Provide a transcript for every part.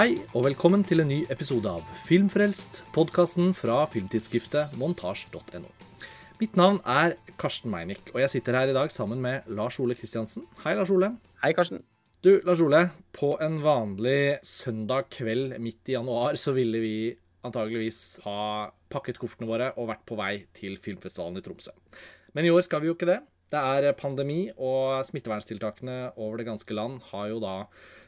Hei, og velkommen til en ny episode av Filmfrelst, podkasten fra filmtidsskriftet montasj.no. Mitt navn er Karsten Meinick, og jeg sitter her i dag sammen med Lars Ole Kristiansen. Hei, Lars Ole. Hei, Karsten. Du, Lars Ole. På en vanlig søndag kveld midt i januar så ville vi antageligvis ha pakket koffertene våre og vært på vei til filmfestivalen i Tromsø. Men i år skal vi jo ikke det. Det er pandemi, og smitteverntiltakene over det ganske land har jo da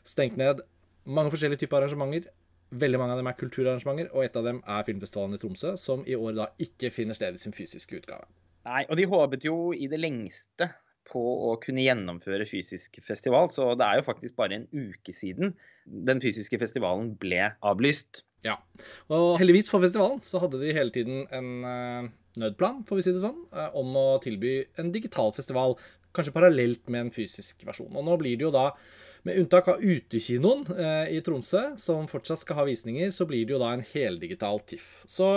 stengt ned mange forskjellige typer arrangementer. Veldig mange av dem er kulturarrangementer, og et av dem er filmfestivalen i Tromsø, som i år da ikke finner sted i sin fysiske utgave. Nei, og de håpet jo i det lengste på å kunne gjennomføre fysisk festival, så det er jo faktisk bare en uke siden den fysiske festivalen ble avlyst. Ja, og heldigvis for festivalen så hadde de hele tiden en uh, nødplan, får vi si det sånn, uh, om å tilby en digital festival, kanskje parallelt med en fysisk versjon. Og nå blir det jo da med unntak av utekinoen eh, i Tromsø, som fortsatt skal ha visninger, så blir det jo da en heldigital TIFF. Så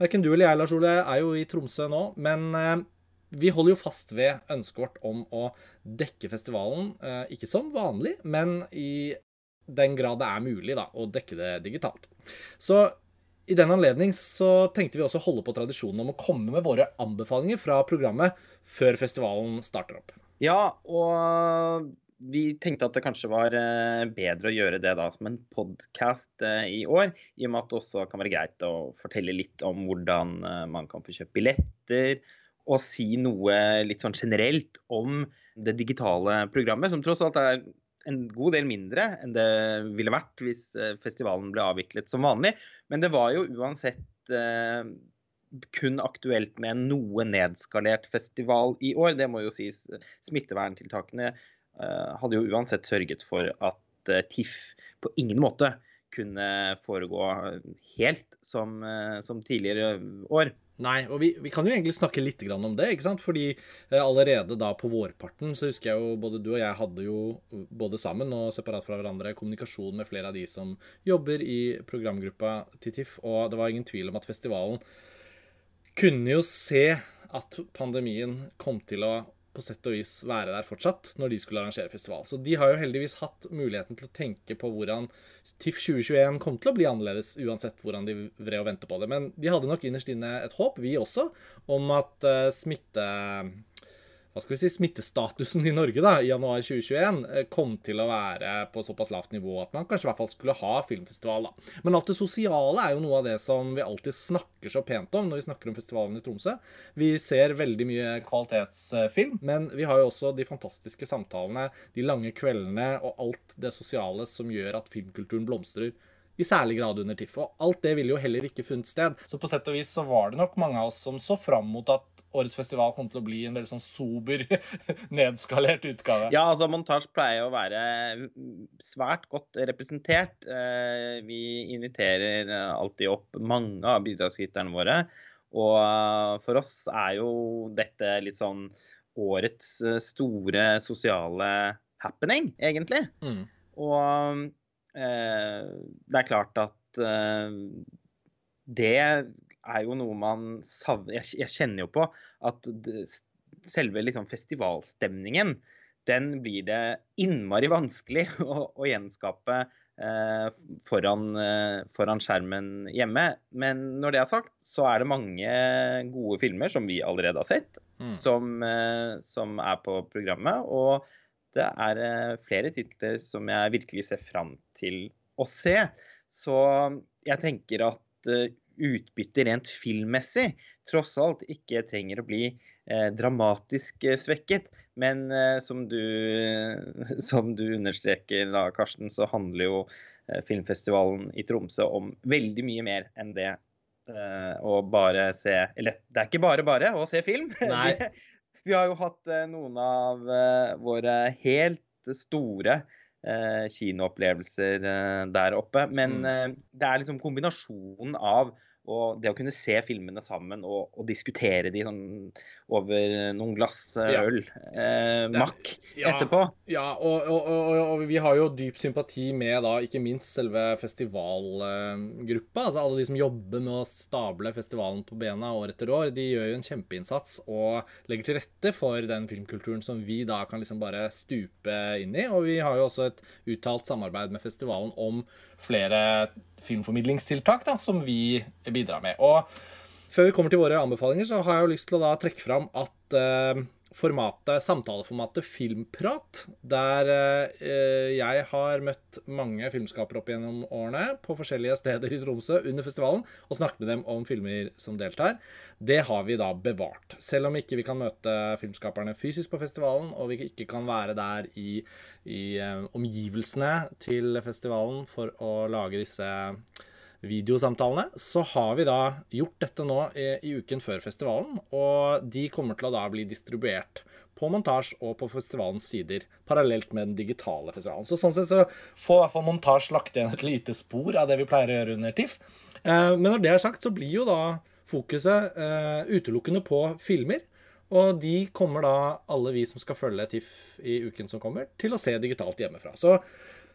verken du eller jeg, Lars Ole, er jo i Tromsø nå, men eh, vi holder jo fast ved ønsket vårt om å dekke festivalen, eh, ikke som vanlig, men i den grad det er mulig da, å dekke det digitalt. Så i den anledning så tenkte vi også å holde på tradisjonen om å komme med våre anbefalinger fra programmet før festivalen starter opp. Ja, og vi tenkte at det kanskje var eh, bedre å gjøre det da som en podkast eh, i år, i og med at det også kan være greit å fortelle litt om hvordan eh, man kan få kjøpt billetter, og si noe litt sånn generelt om det digitale programmet, som tross alt er en god del mindre enn det ville vært hvis festivalen ble avviklet som vanlig. Men det var jo uansett kun aktuelt med en noe nedskalert festival i år. Det må jo sies. Smitteverntiltakene Eh, hadde jo uansett sørget for at eh, TIFF på ingen måte kunne foregå helt som, eh, som tidligere år. Nei, og vi, vi, kan jo egentlig snakke litt om det. ikke sant? Fordi allerede da på vårparten så husker jeg jo både du og jeg hadde jo både sammen og separat fra hverandre kommunikasjon med flere av de som jobber i programgruppa til TIFF, og det var ingen tvil om at festivalen kunne jo se at pandemien kom til å på sett og vis være der fortsatt når de skulle arrangere festival. Så de har jo heldigvis hatt muligheten til å tenke på hvordan TIFF 2021 kom til å bli annerledes, uansett hvordan de vred og vente på det. Men de hadde nok innerst inne et håp, vi også, om at uh, smitte hva skal vi si, smittestatusen i Norge da, i januar 2021 eh, kom til å være på såpass lavt nivå at man kanskje i hvert fall skulle ha filmfestival. da. Men alt det sosiale er jo noe av det som vi alltid snakker så pent om når vi snakker om festivalen i Tromsø. Vi ser veldig mye kvalitetsfilm, men vi har jo også de fantastiske samtalene, de lange kveldene og alt det sosiale som gjør at filmkulturen blomstrer i særlig grad under TIFF. Og alt det ville jo heller ikke funnet sted. Så på sett og vis så var det nok mange av oss som så fram mot at årets festival kom til å bli en veldig sånn sober, nedskalert utgave. Ja, altså montasje pleier å være svært godt representert. Eh, vi inviterer alltid opp mange av bidragsyterne våre. Og eh, for oss er jo dette litt sånn årets eh, store sosiale happening, egentlig. Mm. Og det er klart at eh, det er jo noe man savner Jeg kjenner jo på at selve liksom festivalstemningen, den blir det innmari vanskelig å, å gjenskape eh, foran, eh, foran, skjermen hjemme. Men når det er sagt, så er det mange gode filmer som vi allerede har sett, mm. som, eh, som, er på programmet. Og det er eh, flere titler som jeg virkelig ser fram til å se. Så jeg tenker at utbytte utbyttet rent filmmessig tross alt ikke trenger å bli eh, dramatisk eh, svekket. Men eh, som, du, som, du, understreker da, Karsten, så handler jo eh, filmfestivalen i Tromsø om veldig mye mer enn det å bare se Eller det er ikke bare bare å se film. Nei. Vi har jo hatt eh, noen av eh, våre helt store eh, kinoopplevelser der oppe. Men mm. det er liksom kombinasjonen av Og det å kunne se filmene sammen og, og diskutere de sånn over noen glass øl, eh, makk, ja, etterpå. Ja, og, og, og, vi har jo dyp sympati med da ikke minst selve festivalgruppa. Altså alle de som jobber med å stable festivalen på bena år etter år. De gjør jo en kjempeinnsats og legger til rette for den filmkulturen som vi da kan liksom bare stupe inn i. Og vi har jo også et uttalt samarbeid med festivalen om flere filmformidlingstiltak da, som vi bidrar med. Og før vi kommer til våre anbefalinger, så har jeg jo lyst til å da trekke fram at uh, formatet, samtaleformatet Filmprat, der eh, jeg har møtt mange filmskapere opp gjennom årene på forskjellige steder i Tromsø under festivalen og snakket med dem om filmer som deltar, det har vi da bevart. Selv om ikke vi kan møte filmskaperne fysisk på festivalen, og vi ikke kan være der i, i eh, omgivelsene til festivalen for å lage disse videosamtalene, så har vi da gjort dette nå i, i, uken før festivalen. Og de kommer til å da bli distribuert på montasje og på festivalens sider parallelt med den digitale festivalen. Så sånn sett så får i hvert fall montasje lagt igjen et lite spor av det vi pleier å gjøre under TIFF. Eh, men når det er sagt, så blir jo da fokuset eh, utelukkende på filmer. Og de kommer da, alle vi som skal følge TIFF i uken som kommer, til å se digitalt hjemmefra. Så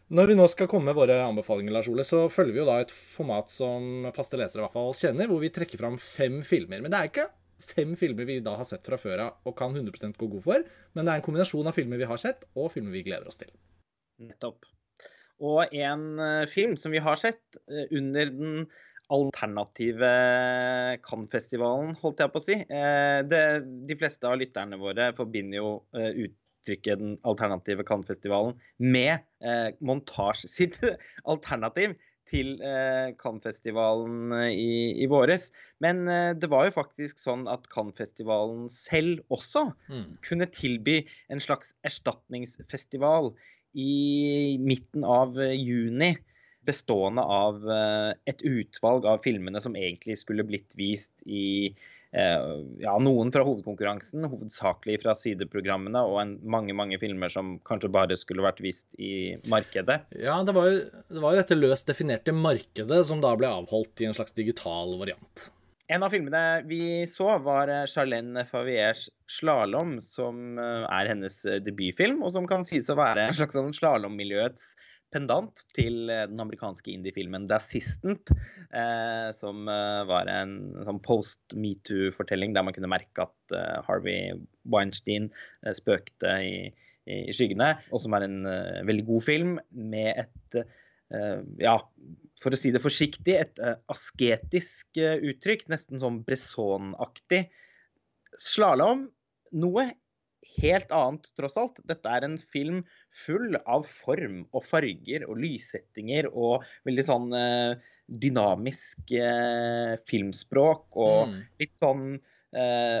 når vi nå skal komme med våre anbefalinger, Lars Ole, så følger vi jo da et format som faste lesere i hvert fall kjenner, hvor vi trekker fram fem filmer. Men det er ikke fem filmer vi da har sett fra før av og kan 100 gå god for, men det er en kombinasjon av filmer vi har sett, og filmer vi gleder oss til. Nettopp. Og en uh, film som vi har sett uh, under den alternative Cannes-festivalen, holdt jeg på å si. Det, de fleste av lytterne våre forbinder jo uttrykke den alternative Cannes-festivalen med eh, montasje sitt alternativ til eh, Cannes-festivalen eh, i, i, våres. Men eh, det var jo faktisk sånn at Cannes-festivalen selv også mm. kunne tilby en slags erstatningsfestival i midten av eh, juni bestående av eh, et utvalg av filmene som egentlig skulle blitt vist i eh, ja, noen fra hovedkonkurransen, hovedsakelig fra sideprogrammene, og en, mange mange filmer som kanskje bare skulle vært vist i markedet. Ja, det var, jo, det var jo dette løst definerte markedet som da ble avholdt i en slags digital variant. En av filmene vi så, var eh, Charlene Faviers 'Slalåm', som er hennes debutfilm, og som kan sies å være en slags sånn slalåmmiljøets pendant til eh, den amerikanske indie-filmen 'The Assistant', eh, som eh, var en sånn post-metoo-fortelling der man kunne merke at eh, Harvey Weinstein eh, spøkte i, i, i, skyggene, og som er en eh, veldig god film med et ja, for å si det forsiktig, et asketisk uttrykk, nesten sånn Bresson-aktig. Slalåm, noe helt annet, tross alt. Dette er en film full av form og farger og lyssettinger og veldig sånn eh, dynamisk eh, filmspråk og mm. litt sånn eh,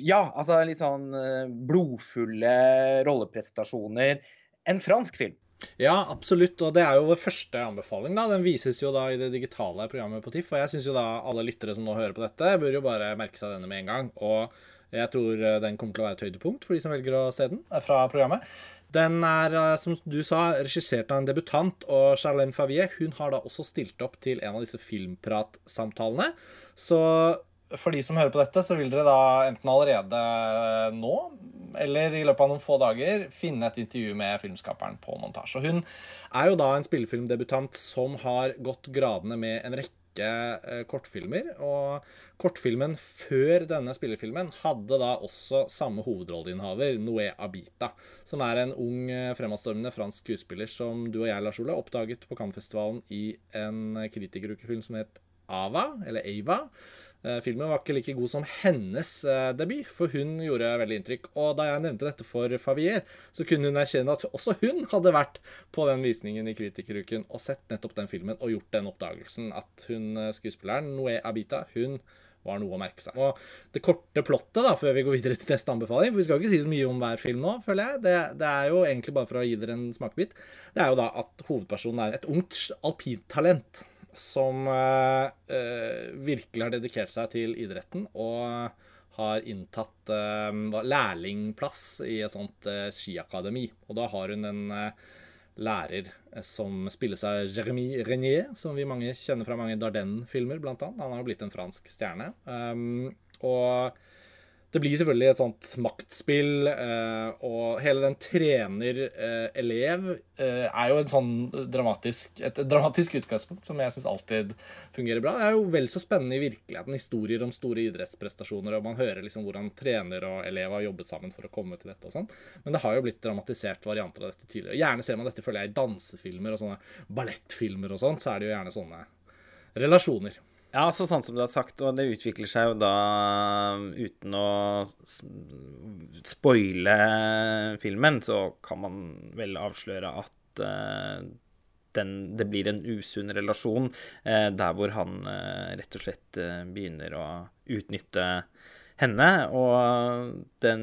Ja, altså litt sånn eh, blodfulle rolleprestasjoner. En fransk film. Ja, absolutt. Og det er jo vår første anbefaling. da. Den vises jo da i det digitale programmet på TIFF. Og jeg syns jo da alle lyttere som nå hører på dette, bør jo bare merke seg denne med en gang. Og jeg tror eh, den kommer til å være et høydepunkt for de som velger å se den eh, fra programmet. Den er, eh, som du sa, regissert av en debutant, og Charlene Favier hun har da også stilt opp til en av disse filmpratsamtalene. Så for de som hører på dette, så vil dere da enten allerede nå eller i løpet av noen få dager finne et intervju med filmskaperen på montasje. Og hun er jo da en spillefilmdebutant som har gått gradene med en rekke rekke eh, kortfilmer. Og kortfilmen før denne spillefilmen hadde da også samme hovedrolleinnehaver, Noé Abita, som er en ung, eh, fremadstormende fransk skuespiller som du og jeg, Lars Ole, oppdaget på Cannes-festivalen i en kritikerukefilm som het Ava, eller Ava. Eh, filmen var ikke like god som hennes eh, debut, for hun gjorde veldig inntrykk. Og da jeg nevnte dette for Favier, så kunne hun erkjenne at også hun hadde vært på den visningen i Kritikeruken og sett nettopp den filmen og gjort den oppdagelsen at hun eh, skuespilleren, Noé Abita, hun var noe å merke seg. Og det korte plottet, da, før vi går videre til neste anbefaling, for vi skal jo ikke si så mye om hver film nå, føler jeg. Det, det, er jo egentlig bare for å gi dere en smakebit. Det er jo da at hovedpersonen er et ungt alpintalent som uh, virkelig har dedikert seg til idretten og har inntatt uh, lærlingplass i et sånt uh, skiakademi. Og da har hun en lærer som spilles av Jeremy Renier, som vi mange kjenner fra mange Dardenne-filmer, annet. Han har jo blitt en fransk stjerne. Um, og det blir selvfølgelig et sånt maktspill, eh, og hele den trener-elev eh, er jo sånn dramatisk, et dramatisk utgangspunkt som jeg syns alltid fungerer bra. Det er jo vel så spennende i virkeligheten, historier om store idrettsprestasjoner, og man hører liksom hvordan trener og elev har jobbet sammen for å komme til dette og sånn. Men det har jo blitt dramatisert varianter av dette tidligere. Gjerne ser man dette, føler jeg, i dansefilmer og sånne ballettfilmer og sånt, så er det jo gjerne sånne relasjoner. Ja, så sånn som du har sagt, og det utvikler seg jo da uten å spoile filmen, så kan man vel avsløre at uh, den, det blir en usunn relasjon uh, der hvor han uh, rett og slett begynner å utnytte henne, og den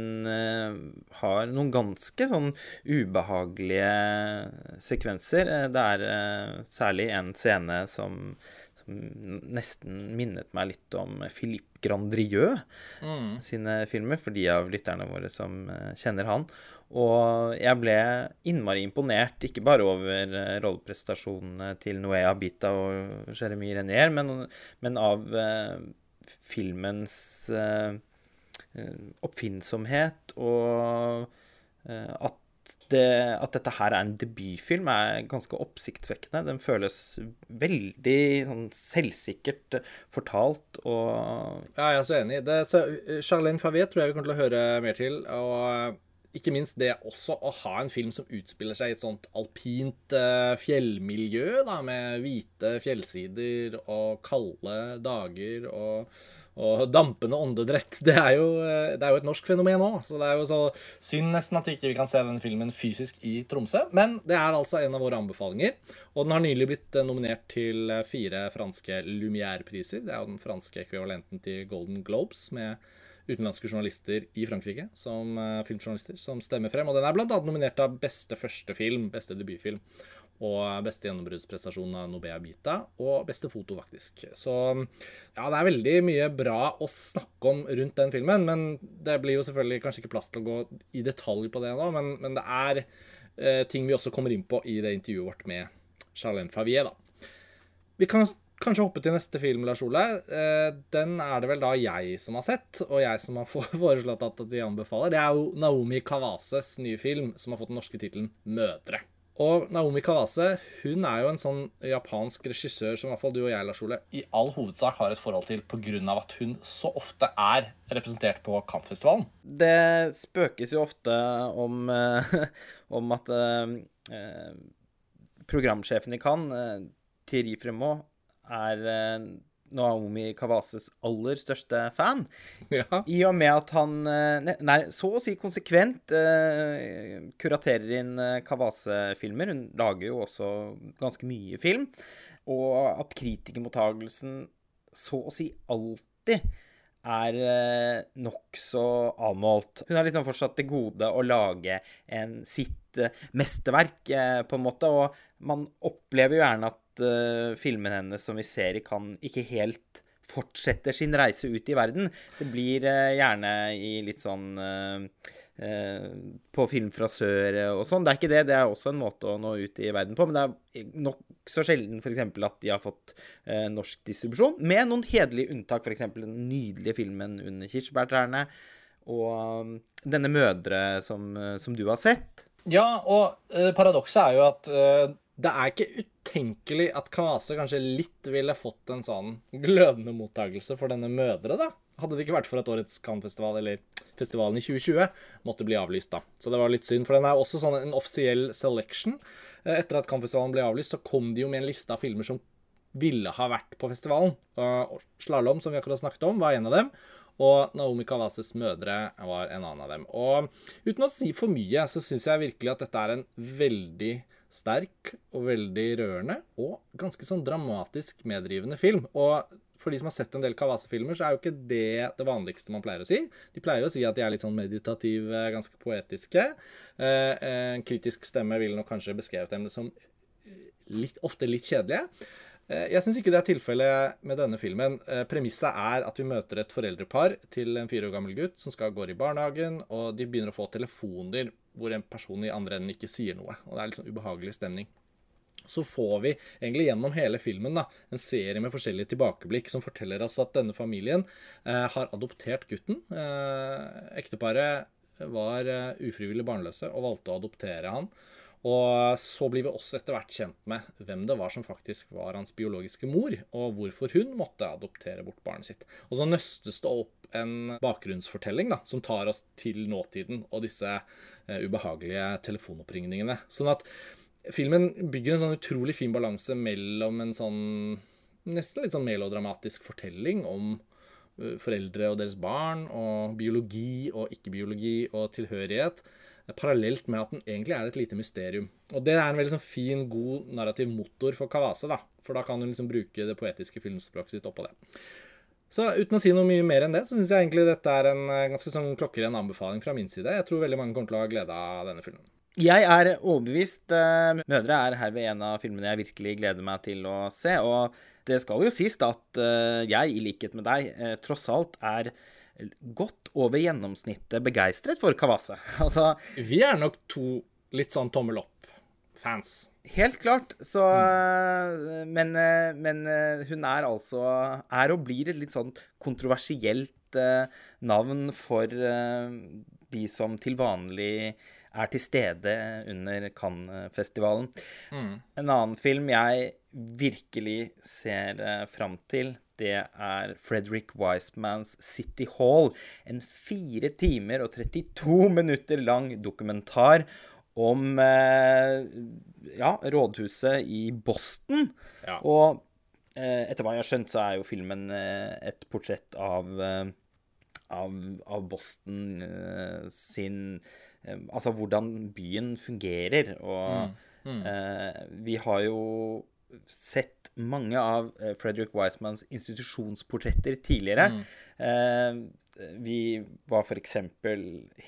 har noen ganske sånn ubehagelige sekvenser. Det er særlig en scene som nesten minnet meg litt om Philippe Grandrieux mm. sine filmer, for de av lytterne våre som eh, kjenner han. Og jeg ble innmari imponert, ikke bare over eh, rolleprestasjonene til Noé Abita og Jeremy Renier, men, men av eh, filmens oppfinnsomhet og at det, at dette her er en debutfilm, er ganske oppsiktsvekkende. Den føles veldig sånn selvsikkert fortalt og Ja, jeg er så enig. Det, så, Charlene Favet tror jeg vi kommer til å høre mer til. og ikke minst det også å ha en film som utspiller seg i et sånt alpint uh, fjellmiljø, da, med hvite fjellsider og kalde dager og og dampende åndedrett, det er, jo, eh, det er jo et norsk fenomen òg. Så det er jo så synd nesten at vi ikke kan se denne filmen fysisk i Tromsø. Men det er altså en av våre anbefalinger. Og den har nylig blitt eh, nominert til eh, fire franske Lumière-priser. Det er jo den franske ekvivalenten til Golden Globes, med utenlandske journalister i Frankrike som filmjournalister som stemmer frem. Og den er bl.a. nominert av beste første film, beste debutfilm og beste gjennombruddsprestasjon av Nobea Bita, og beste foto, faktisk. Så ja, det er veldig mye bra å snakke om rundt den filmen, men det blir jo selvfølgelig kanskje ikke plass til å gå i detalj på det nå, men, men det er eh, ting vi også kommer inn på i det intervjuet vårt med Charlene Favier, da. Vi kan kanskje hoppe til neste film, Lars Ole. Eh, den er det vel da jeg som har sett, og jeg som har foreslått at vi anbefaler. Det er jo Naomi Kawases nye film, som har fått den norske tittelen 'Mødre'. Og Naomi Kawase hun er jo en sånn japansk regissør som i hvert fall du og jeg, Lars Ole, i all hovedsak har et forhold til pga. at hun så ofte er representert på Kampfestivalen. Det spøkes jo ofte om, uh, om at eh, programsjefen i Cannes, uh, Thierry Fremont, er Naomi Kawases aller største fan. Ja. I og med at han eh, nei, så å si konsekvent uh, kuraterer inn uh, Kawase-filmer. Hun lager jo også ganske mye film. Og at kritikermottagelsen så å si alltid er uh, nokså avmålt. Hun har liksom fortsatt til gode å lage en, sitt mesterverk, på en måte. Og man opplever jo gjerne at uh, filmene hennes som vi ser i Cannes, ikke helt fortsetter sin reise ut i verden. Det blir uh, gjerne i litt sånn uh, På film fra sør og sånn. Det er ikke det. Det er også en måte å nå ut i verden på. Men det er nokså sjelden f.eks. at de har fått norsk distribusjon. Med noen hederlige unntak, f.eks. den nydelige filmen 'Under kirsebærtrærne' og denne 'Mødre' som, som, du har sett. Ja, og paradokset er jo at det er ikke utenkelig at Kavase kanskje litt ville fått en sånn glødende mottakelse for denne mødre, da. Hadde det ikke vært for at årets Cannes-festival, eller festivalen i 2020, måtte bli avlyst, da. Så det var litt synd. For den er også sånn en offisiell selection. Eh, etter at Cannes-festivalen ble avlyst, så kom de jo med en liste av filmer som ville ha vært på festivalen. Slalåm, som vi akkurat snakket om, var en av dem. Og Naomi Kawases mødre var en annen av dem. Og uten å si for mye, så syns jeg virkelig at dette er en veldig sterk og veldig rørende og ganske sånn dramatisk meddrivende film. Og for de som har sett en del Kawase-filmer, så er jo ikke det det vanligste man pleier å si. De pleier jo å si at de er litt sånn meditative, ganske poetiske. Eh, en kritisk stemme vil nok kanskje beskrevet dem som litt, ofte litt kjedelige. Eh, jeg syns ikke det er tilfellet med denne filmen. Eh, premisset er at vi møter et foreldrepar til en fire år gammel gutt som skal gå i barnehagen, og de begynner å få telefoner hvor en person i andre enden ikke sier noe. Og det er litt sånn ubehagelig stemning. Så får vi egentlig gjennom hele filmen da, en serie med forskjellige tilbakeblikk som forteller oss at denne familien eh, har adoptert gutten. Eh, ekteparet var eh, ufrivillig barnløse og valgte å adoptere han. Og så blir vi også etter hvert kjent med hvem det var som faktisk var hans biologiske mor, og hvorfor hun måtte adoptere bort barnet sitt. Og så nøstes det opp en bakgrunnsfortelling da, som tar oss til nåtiden og disse uh, ubehagelige telefonoppringningene. Sånn at filmen bygger en sånn utrolig fin balanse mellom en sånn nesten litt sånn melodramatisk fortelling om foreldre og deres barn, og biologi og ikke-biologi og tilhørighet parallelt med at den egentlig er et lite mysterium. Og det er en veldig sånn fin, god narrativ motor for Kawase, da. For da kan hun liksom bruke det poetiske filmspråket sitt oppå det. Så uten å si noe mye mer enn det, så syns jeg egentlig dette er en eh, ganske sånn klokkeren anbefaling fra min side. Jeg tror veldig mange kommer til å ha glede av denne filmen. Jeg er overbevist. Eh, 'Mødre' er herved en av filmene jeg virkelig gleder meg til å se. Og det skal jo sies at eh, jeg, i likhet med deg, tross alt er godt over gjennomsnittet begeistret for Kawase. Altså Vi er nok to litt sånn tommel opp-fans. Helt klart. Så mm. men, men, hun er altså Er og blir et litt sånn kontroversielt eh, navn for eh, de som til vanlig er til stede under Cannes-festivalen. Mm. En annen film jeg virkelig ser eh, fram til, det er Frederick Wisemans City Hall. En fire timer og 32 minutter lang dokumentar om eh, ja, rådhuset i Boston. Ja. Og eh, etter hva jeg har skjønt, så er jo filmen et portrett av, av, av Boston sin Altså hvordan byen fungerer. Og mm. Mm. vi har jo sett mange av eh, Frederick Wisemans institusjonsportretter tidligere. Mm. Eh, vi var f.eks.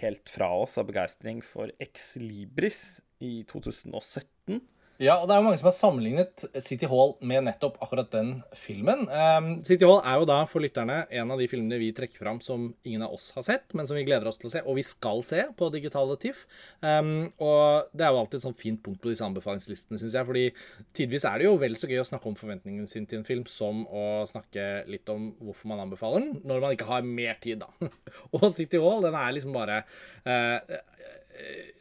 helt fra oss av begeistring for Ex Libris i 2017. Ja, og det er jo mange som har sammenlignet City Hall med nettopp akkurat den filmen. Um, City Hall er jo da for lytterne en av de filmene vi trekker fram som ingen av oss har sett, men som vi gleder oss til å se, og vi skal se på digitale TIFF. Um, og det er jo alltid et sånn fint punkt på disse anbefalingslistene, syns jeg. fordi tidvis er det jo vel så gøy å snakke om forventningene sine til en film som å snakke litt om hvorfor man anbefaler den, når man ikke har mer tid, da. og City Hall, den er liksom bare uh,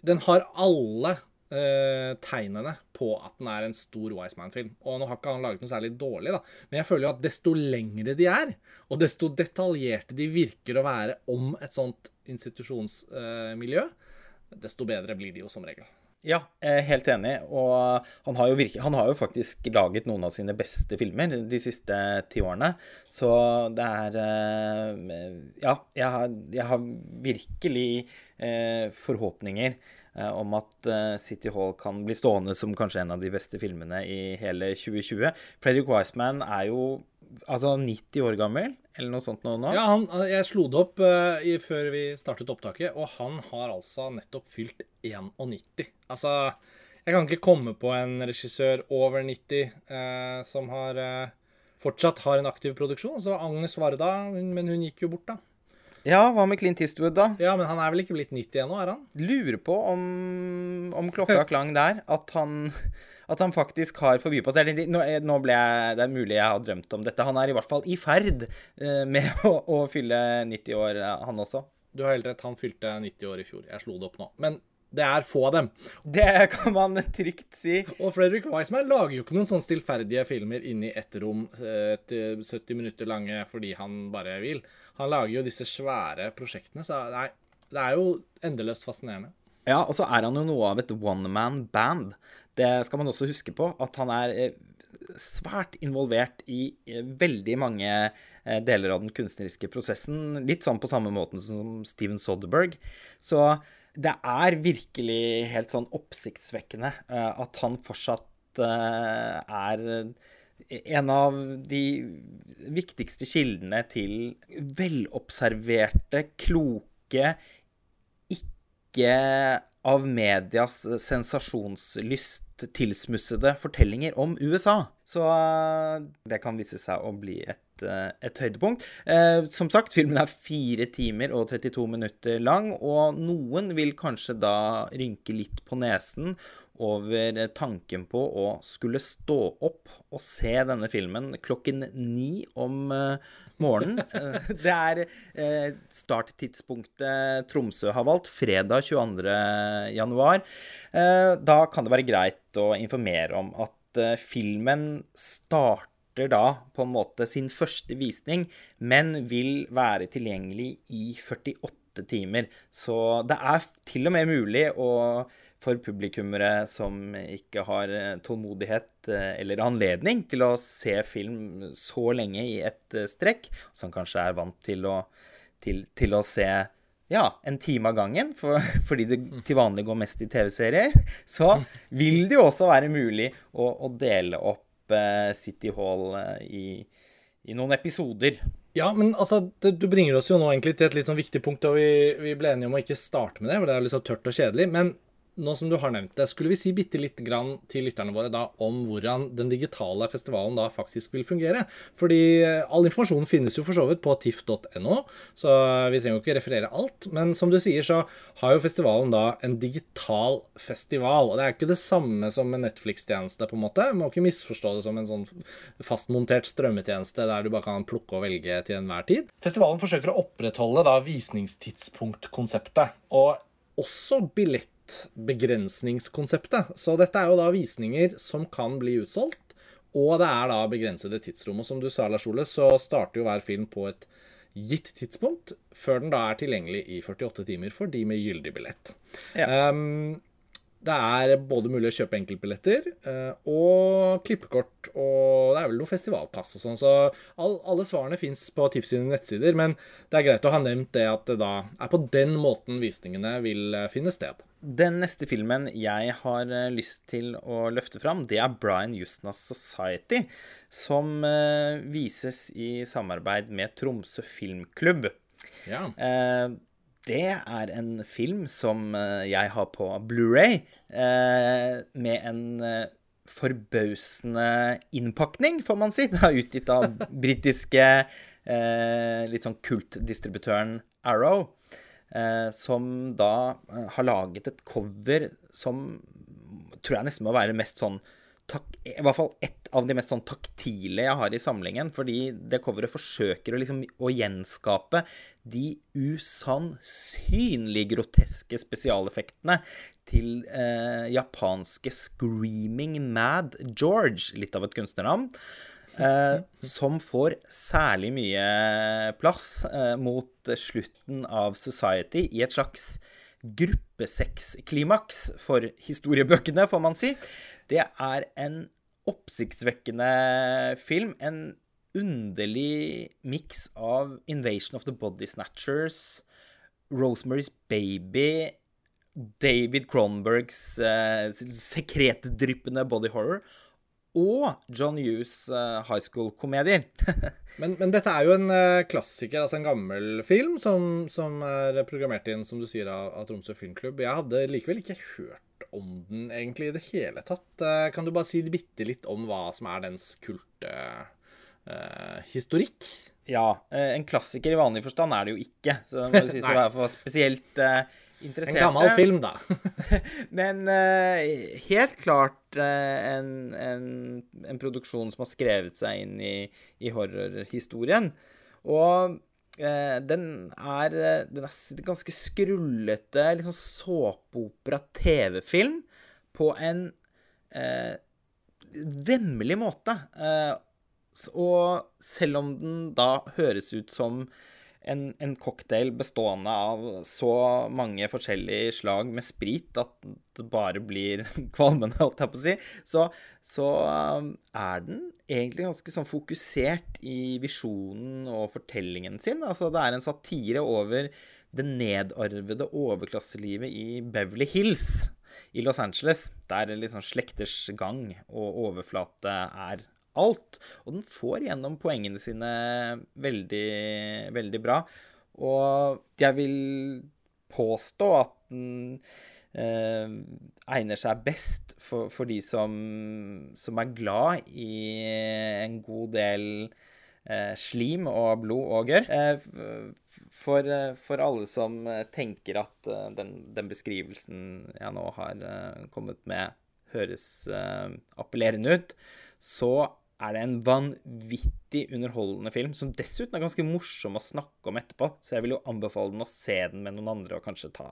Den har alle uh, tegnene på at den er en stor Wiseman-film. Og nå har ikke han laget noe særlig dårlig, da. Men jeg føler jo at desto lengre de er, og desto detaljerte de virker å være om et sånt institusjonsmiljø, uh, desto bedre blir de jo som regel. Ja, helt enig. Og han har, virke, han har, jo faktisk laget noen av sine beste filmer de siste ti årene. Så det er eh, Ja, jeg har, jeg har virkelig eh, forhåpninger Eh, om at eh, City Hall kan bli stående som kanskje en av de beste filmene i hele 2020. Fredrik Wiseman er jo altså 90 år gammel, eller noe sånt nå. Ja, han, jeg slo det opp uh, i, før vi startet opptaket, og han har altså nettopp fylt 91. Altså, jeg kan ikke komme på en regissør over 90 uh, som har uh, fortsatt har en aktiv produksjon. Så Agnes Varda, men hun gikk jo bort, da. Ja, hva med Clint Eastwood, da? Ja, Men han er vel ikke blitt 90 ennå, er han? Lurer på om, om klokka klang der. At han, at han faktisk har forbipassert nå, nå ble jeg, Det er mulig jeg har drømt om dette. Han er i hvert fall i ferd eh, med å, å fylle 90 år, han også. Du har helt rett, han fylte 90 år i fjor. Jeg slo det opp nå. Men det er få av dem. Det kan man trygt si. Og Fredrik Weissman lager jo ikke noen sånn stillferdige filmer inni ett rom eh, til 70 minutter lange fordi han bare vil. Han lager jo disse svære prosjektene, så nei, det er jo endeløst fascinerende. Ja, og så er han jo noe av et one man band. Det skal man også huske på, at han er eh, svært involvert i eh, veldig mange deler av den kunstneriske prosessen. Litt sånn på samme måte som Steven Soderberg. Så det er virkelig helt sånn oppsiktsvekkende uh, at han fortsatt uh, er en av de viktigste kildene til velobserverte, kloke, ikke av medias sensasjonslyst tilsmussede fortellinger om USA. Så eh, det kan vise seg å bli et, eh, et høydepunkt. Eh, som sagt, filmen er fire timer og 32 minutter lang, og noen vil kanskje da rynke litt på nesen over tanken på å skulle stå opp og se denne filmen klokken ni om morgenen. Det er starttidspunktet Tromsø har valgt, fredag 22.1. Da kan det være greit å informere om at filmen starter da på en måte sin første visning, men vil være tilgjengelig i 48 timer. Så det er til og med mulig å for publikummere som ikke har tålmodighet eller anledning til å se film så lenge i et strekk, som kanskje er vant til å, til, til å se ja, en time av gangen, for, fordi det til vanlig går mest i TV-serier, så vil det jo også være mulig å, å dele opp uh, City Hall i, i, noen episoder. Ja, men altså, det, du bringer oss jo nå egentlig til et litt sånn viktig punkt, og vi, vi ble enige om å ikke starte med det, for det er litt så tørt og kjedelig. men nå som du har nevnt det, skulle vi si bitte litt grann til lytterne våre da om hvordan den digitale festivalen da faktisk vil fungere? Fordi eh, all informasjon finnes jo for så vidt på tiff.no, så vi trenger jo ikke referere alt. Men som du sier, så har jo festivalen da en digital festival. Og det er ikke det samme som en Netflix-tjeneste, på en måte. Man må ikke misforstå det som en sånn fastmontert strømmetjeneste der du bare kan plukke og velge til enhver tid. Festivalen forsøker å opprettholde da visningstidspunktkonseptet. Og også billett begrensningskonseptet. Så dette er jo da visninger som kan bli utsolgt, og det er da begrensede tidsrom. Og som du sa, Lars Ole, så starter jo hver film på et gitt tidspunkt, før den da er tilgjengelig i 48 timer for de med gyldig billett. Ja. Um, det er både mulig å kjøpe enkeltbilletter uh, og klippekort, og det er vel noe festivalpass og sånn. Så all, alle svarene fins på TIFF sine nettsider, men det er greit å ha nevnt det at det da er på den måten visningene vil uh, finne sted. Den neste filmen jeg har eh, lyst til å løfte fram, det er Brian Justnas Society, som uh, vises i samarbeid med Tromsø Filmklubb. Ja. Uh, det er en film som jeg har på Blu-ray, med en forbausende innpakning, får man si. Det er utgitt av britiske litt sånn kultdistributøren Arrow. Eh, som da eh, har laget et cover som tror jeg nesten må være mest sånn I hvert fall ett av de mest sånn taktile jeg har i samlingen. Fordi det coveret forsøker å, liksom, å gjenskape de usannsynlig groteske spesialeffektene til eh, japanske Screaming Mad George, litt av et kunstnernavn. Eh, som får særlig mye plass eh, mot slutten av Society i et slags gruppesexklimaks for historiebøkene, får man si. Det er en oppsiktsvekkende film. En underlig miks av Invasion of the Body Snatchers, Rosemary's Baby, David Cronbergs eh, sekretdryppende body horror og John Hughes uh, high school-komedier. men, men, dette er jo en uh, klassiker, altså en gammel film, som, som, er programmert inn, som du sier, av, av, Tromsø Filmklubb. Jeg hadde likevel ikke hørt om den egentlig i det hele tatt. Uh, kan du bare si bitte litt om hva som er dens kulthistorikk? ja, en klassiker i vanlig forstand er det jo ikke. Så det må sies å være for spesielt interesserte. En gammel film, da. Men uh, helt klart uh, en, en, en, produksjon som har skrevet seg inn i, i horrorhistorien. Og uh, den, er, den er ganske skrullete, litt sånn såpeopera-TV-film på en vemmelig måte. og selv om den da høres ut som en, en, cocktail bestående av så mange forskjellige slag med sprit at det bare blir kvalmende, holdt jeg på å si, så, så um, er den egentlig ganske sånn fokusert i visjonen og fortellingen sin. Altså det er en satire over det nedarvede overklasselivet i Beverly Hills i Los Angeles, der liksom slekters gang og overflate er alt. Og den får gjennom poengene sine veldig, veldig bra. Og jeg vil påstå at den eh, egner seg best for, for de som, som, er glad i en god del eh, slim og blod og gørr. Eh, for, eh, for, alle som tenker at eh, den, den, beskrivelsen jeg nå har eh, kommet med, høres appellerende ut, så er det en vanvittig underholdende film, som dessuten er ganske morsom å snakke om etterpå. Så jeg vil jo anbefale den å se den med noen andre og kanskje ta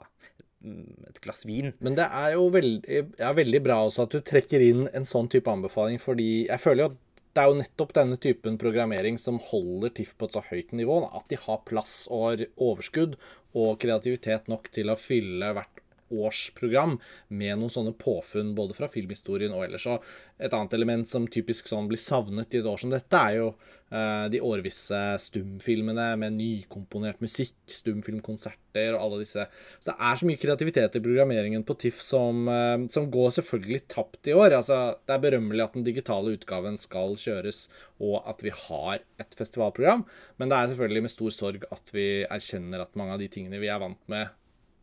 mm, et glass vin. Men det er jo veldig, er veldig bra også at du trekker inn en sånn type anbefaling, fordi jeg føler jo at det er jo nettopp denne typen programmering som holder TIFF på et så høyt nivå. At de har plass og overskudd og kreativitet nok til å fylle hvert årsprogram med noen sånne påfunn både fra filmhistorien og ellers. Og et annet element som typisk sånn blir savnet i et år som dette, er jo uh, de årvisse stumfilmene med nykomponert musikk, stumfilmkonserter og alle disse. Så det er så mye kreativitet i programmeringen på TIFF som, uh, som går selvfølgelig tapt i år. Altså, det er berømmelig at den digitale utgaven skal kjøres, og at vi har et festivalprogram, men det er selvfølgelig med stor sorg at vi erkjenner at mange av de tingene vi er vant med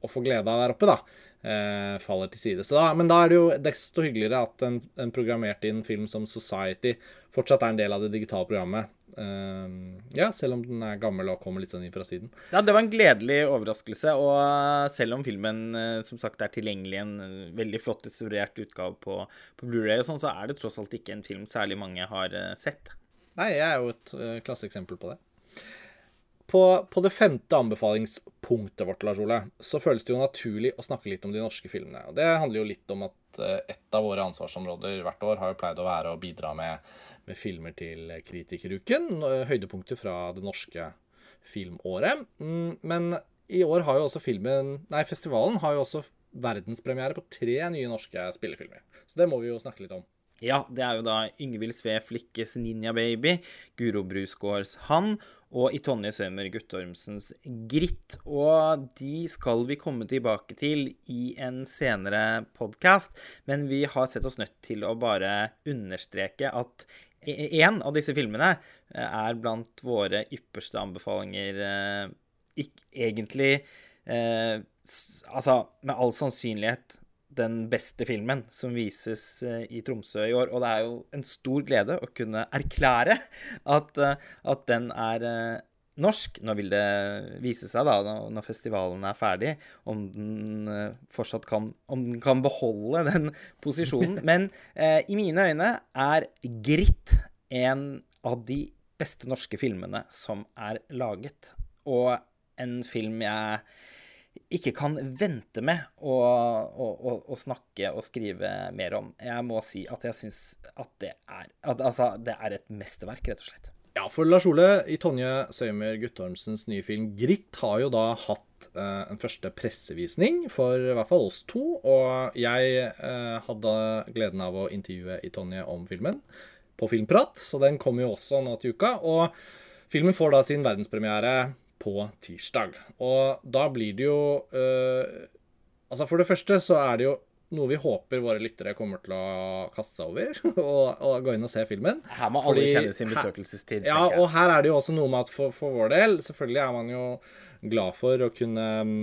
å få glede av der oppe, da, eh, faller til side. Da, men da er det jo desto hyggeligere at en, en, programmert inn film som Society fortsatt er en del av det digitale programmet. Uh, ja, selv om den er gammel og kommer litt sånn inn fra siden. Ja, det var en gledelig overraskelse. Og selv om filmen uh, som sagt er tilgjengelig i en veldig flott restaurert utgave på, på Blu-ray og sånn, så er det tross alt ikke en film særlig mange har sett. Nei, jeg er jo et klasseeksempel på det. På, på, det femte anbefalingspunktet vårt, Lars Ole, så føles det jo naturlig å snakke litt om de norske filmene. Og Det handler jo litt om at eh, et av våre ansvarsområder hvert år har jo pleid å være å bidra med, med filmer til Kritikeruken. Eh, høydepunkter fra det norske filmåret. Mm, men i år har jo også filmen Nei, festivalen har jo også verdenspremiere på tre nye norske spillefilmer. Så det må vi jo snakke litt om. Ja, det er jo da Yngvild Sve Flikkes Ninja Baby, Guro Brusgaards Han og i Tonje Sømer Guttormsens Gritt. Og de skal vi komme tilbake til i en senere podkast, men vi har sett oss nødt til å bare understreke at én av disse filmene eh, er blant våre ypperste anbefalinger eh, egentlig eh, Altså, med all sannsynlighet den beste filmen som vises eh, i Tromsø i år. Og det er jo en stor glede å kunne erklære at, eh, at den er eh, norsk. Nå vil det vise seg, da, når festivalen er ferdig, om den fortsatt kan, om den kan beholde den posisjonen. Men eh, i mine øyne er Gritt en av de beste norske filmene som er laget. Og en film jeg ikke kan vente med å, å, å, å, snakke og skrive mer om. Jeg må si at jeg syns at det er at, Altså, det er et mesterverk, rett og slett. Ja, for Lars Ole, i Tonje Søymer Guttormsens nye film 'Gritt' har jo da hatt eh, en første pressevisning for i hvert fall oss to. Og jeg eh, hadde gleden av å intervjue i Tonje om filmen på Filmprat, så den kommer jo også nå til uka. Og filmen får da sin verdenspremiere på tirsdag. Og da blir det jo uh, Altså, for det første så er det jo noe vi håper våre lyttere kommer til å kaste seg over og, og, gå inn og se filmen. Her må alle Fordi, kjenne sin besøkelsestid. Ja, og her er det jo også noe med at for, for vår del Selvfølgelig er man jo glad for å kunne mm,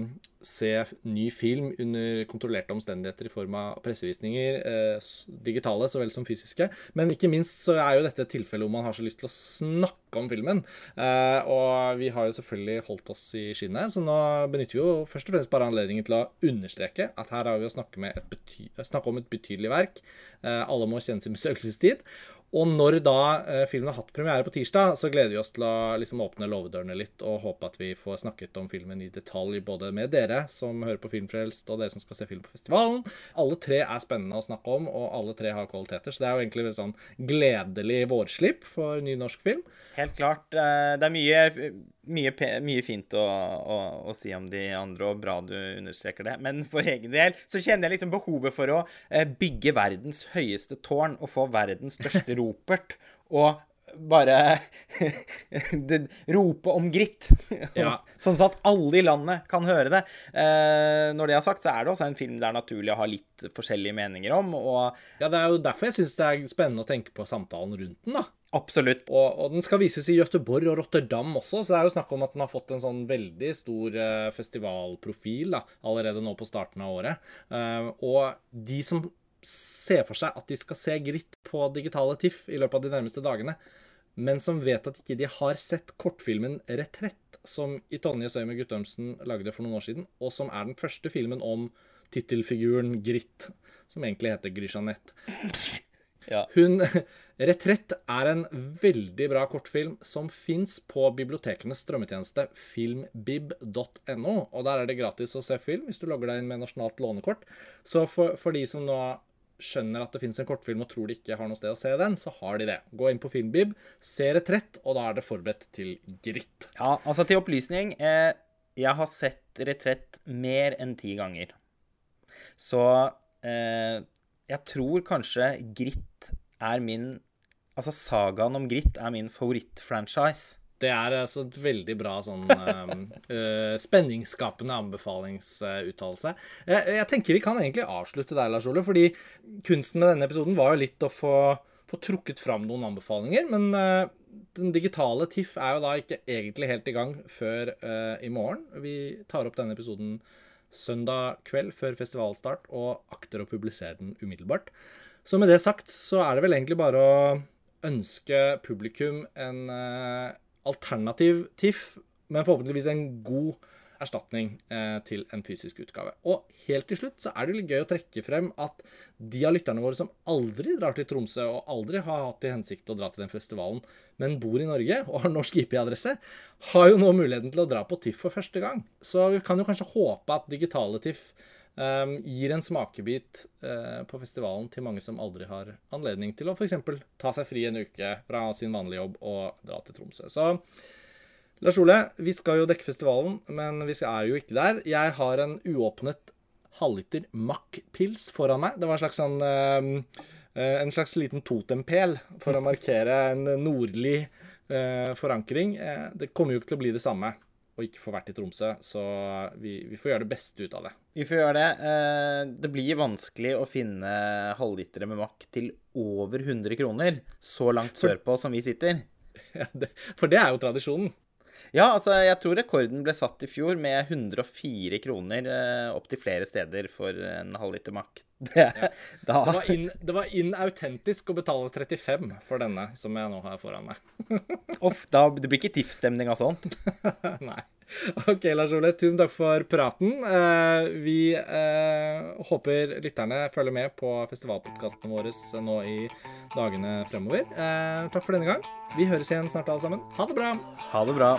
se ny film under kontrollerte omstendigheter i form av pressevisninger, eh, digitale så vel som fysiske. Men ikke minst så er jo dette et tilfelle hvor man har så lyst til å snakke om filmen. Eh, og vi har jo selvfølgelig holdt oss i skinnet, så nå benytter vi jo først og fremst bare anledningen til å understreke at her har vi å snakke, snakke om et betydelig verk. Eh, alle må kjenne sin besøkelsestid. Og når da eh, filmen har hatt premiere på tirsdag, så gleder vi oss til å liksom, åpne låvedørene litt og håpe at vi får snakket om filmen i detalj, både med dere som hører på Filmfrelst, og dere som skal se film på festivalen. Alle tre er spennende å snakke om, og alle tre har kvaliteter. Så det er jo egentlig et sånn gledelig vårslipp for ny norsk film. Helt klart. Eh, det er mye, mye, mye fint å, å, å, si om de andre, og bra du understreker det. Men for egen del så kjenner jeg liksom behovet for å eh, bygge verdens høyeste tårn og få verdens største ropert. Og bare rope om gritt. Ja. sånn at alle i landet kan høre det. Eh, når det er sagt, så er det også en film det er naturlig å ha litt forskjellige meninger om. Og ja, det er jo derfor jeg syns det er spennende å tenke på samtalen rundt den, da. Absolutt. Og, og, den skal vises i Gøteborg og Rotterdam også, så det er jo snakk om at den har fått en sånn veldig stor uh, festivalprofil da, allerede nå på starten av året. Uh, og de som ser for seg at de skal se Gritt på digitale TIFF i løpet av de nærmeste dagene, men som vet at ikke de har sett kortfilmen 'Retrett', som i Tonje Søymer Guttormsen lagde for noen år siden, og som er den første filmen om tittelfiguren Gritt, som egentlig heter Gry-Jeanette. Ja. Hun Retrett er en veldig bra kortfilm som fins på bibliotekenes strømmetjeneste filmbib.no. Og der er det gratis å se film hvis du logger deg inn med nasjonalt lånekort. Så for, for de som nå skjønner at det fins en kortfilm og tror de ikke har noe sted å se den, så har de det. Gå inn på Filmbib, se Retrett, og da er det forberedt til gritt. Ja, altså til opplysning. Eh, jeg har sett Retrett mer enn ti ganger. Så eh, jeg tror kanskje Gritt er min Altså, sagaen om Gritt er min favorittfranchise. Det er altså et veldig bra sånn uh, spenningsskapende anbefalingsuttalelse. Uh, jeg, jeg, tenker vi kan egentlig avslutte der, Lars Ole, fordi kunsten med denne episoden var jo litt å få, få trukket fram noen anbefalinger. Men uh, den digitale TIFF er jo da ikke egentlig helt i gang før i morgen. Vi tar opp denne episoden søndag kveld før festivalstart og akter å publisere den umiddelbart. Så med det sagt så er det vel egentlig bare å ønske publikum en uh, alternativ TIFF, men forhåpentligvis en god erstatning eh, til en fysisk utgave. Og helt til slutt så er det litt gøy å trekke frem at de av lytterne våre som aldri drar til Tromsø, og aldri har hatt til hensikt å dra til den festivalen, men bor i Norge og har norsk IP-adresse, har jo nå muligheten til å dra på TIFF for første gang. Så vi kan jo kanskje håpe at digitale TIFF Um, gir en smakebit uh, på festivalen til mange som aldri har anledning til å f.eks. ta seg fri en uke fra sin vanlige jobb og dra til Tromsø. Så Lars Ole, vi skal jo dekke festivalen, men vi er jo ikke der. Jeg har en uåpnet halvliter Mack-pils foran meg. Det var en slags sånn uh, En slags liten totempæl for å markere en nordlig uh, forankring. det kommer jo ikke til å bli det samme og ikke få vært i Tromsø. Så vi, vi, får gjøre det beste ut av det. Vi får gjøre det. Eh, det blir vanskelig å finne halvlitere med Mack til over 100 kroner så langt sørpå som vi sitter. Ja, det, for det er jo tradisjonen. Ja, altså, jeg tror rekorden ble satt i fjor med 104 kroner eh, opptil flere steder for en halvliter Mack. Det, ja. det, var inn, det var inn å betale 35 for denne, som jeg nå har foran meg. Uff, det blir ikke TIFF-stemning av sånt. Nei. OK, Lars Ole. Tusen takk for praten. Eh, vi eh, håper lytterne følger med på festivalpodkastene våre nå i dagene fremover. Eh, takk for denne gang. Vi høres igjen snart, alle sammen. Ha det bra. Ha det bra.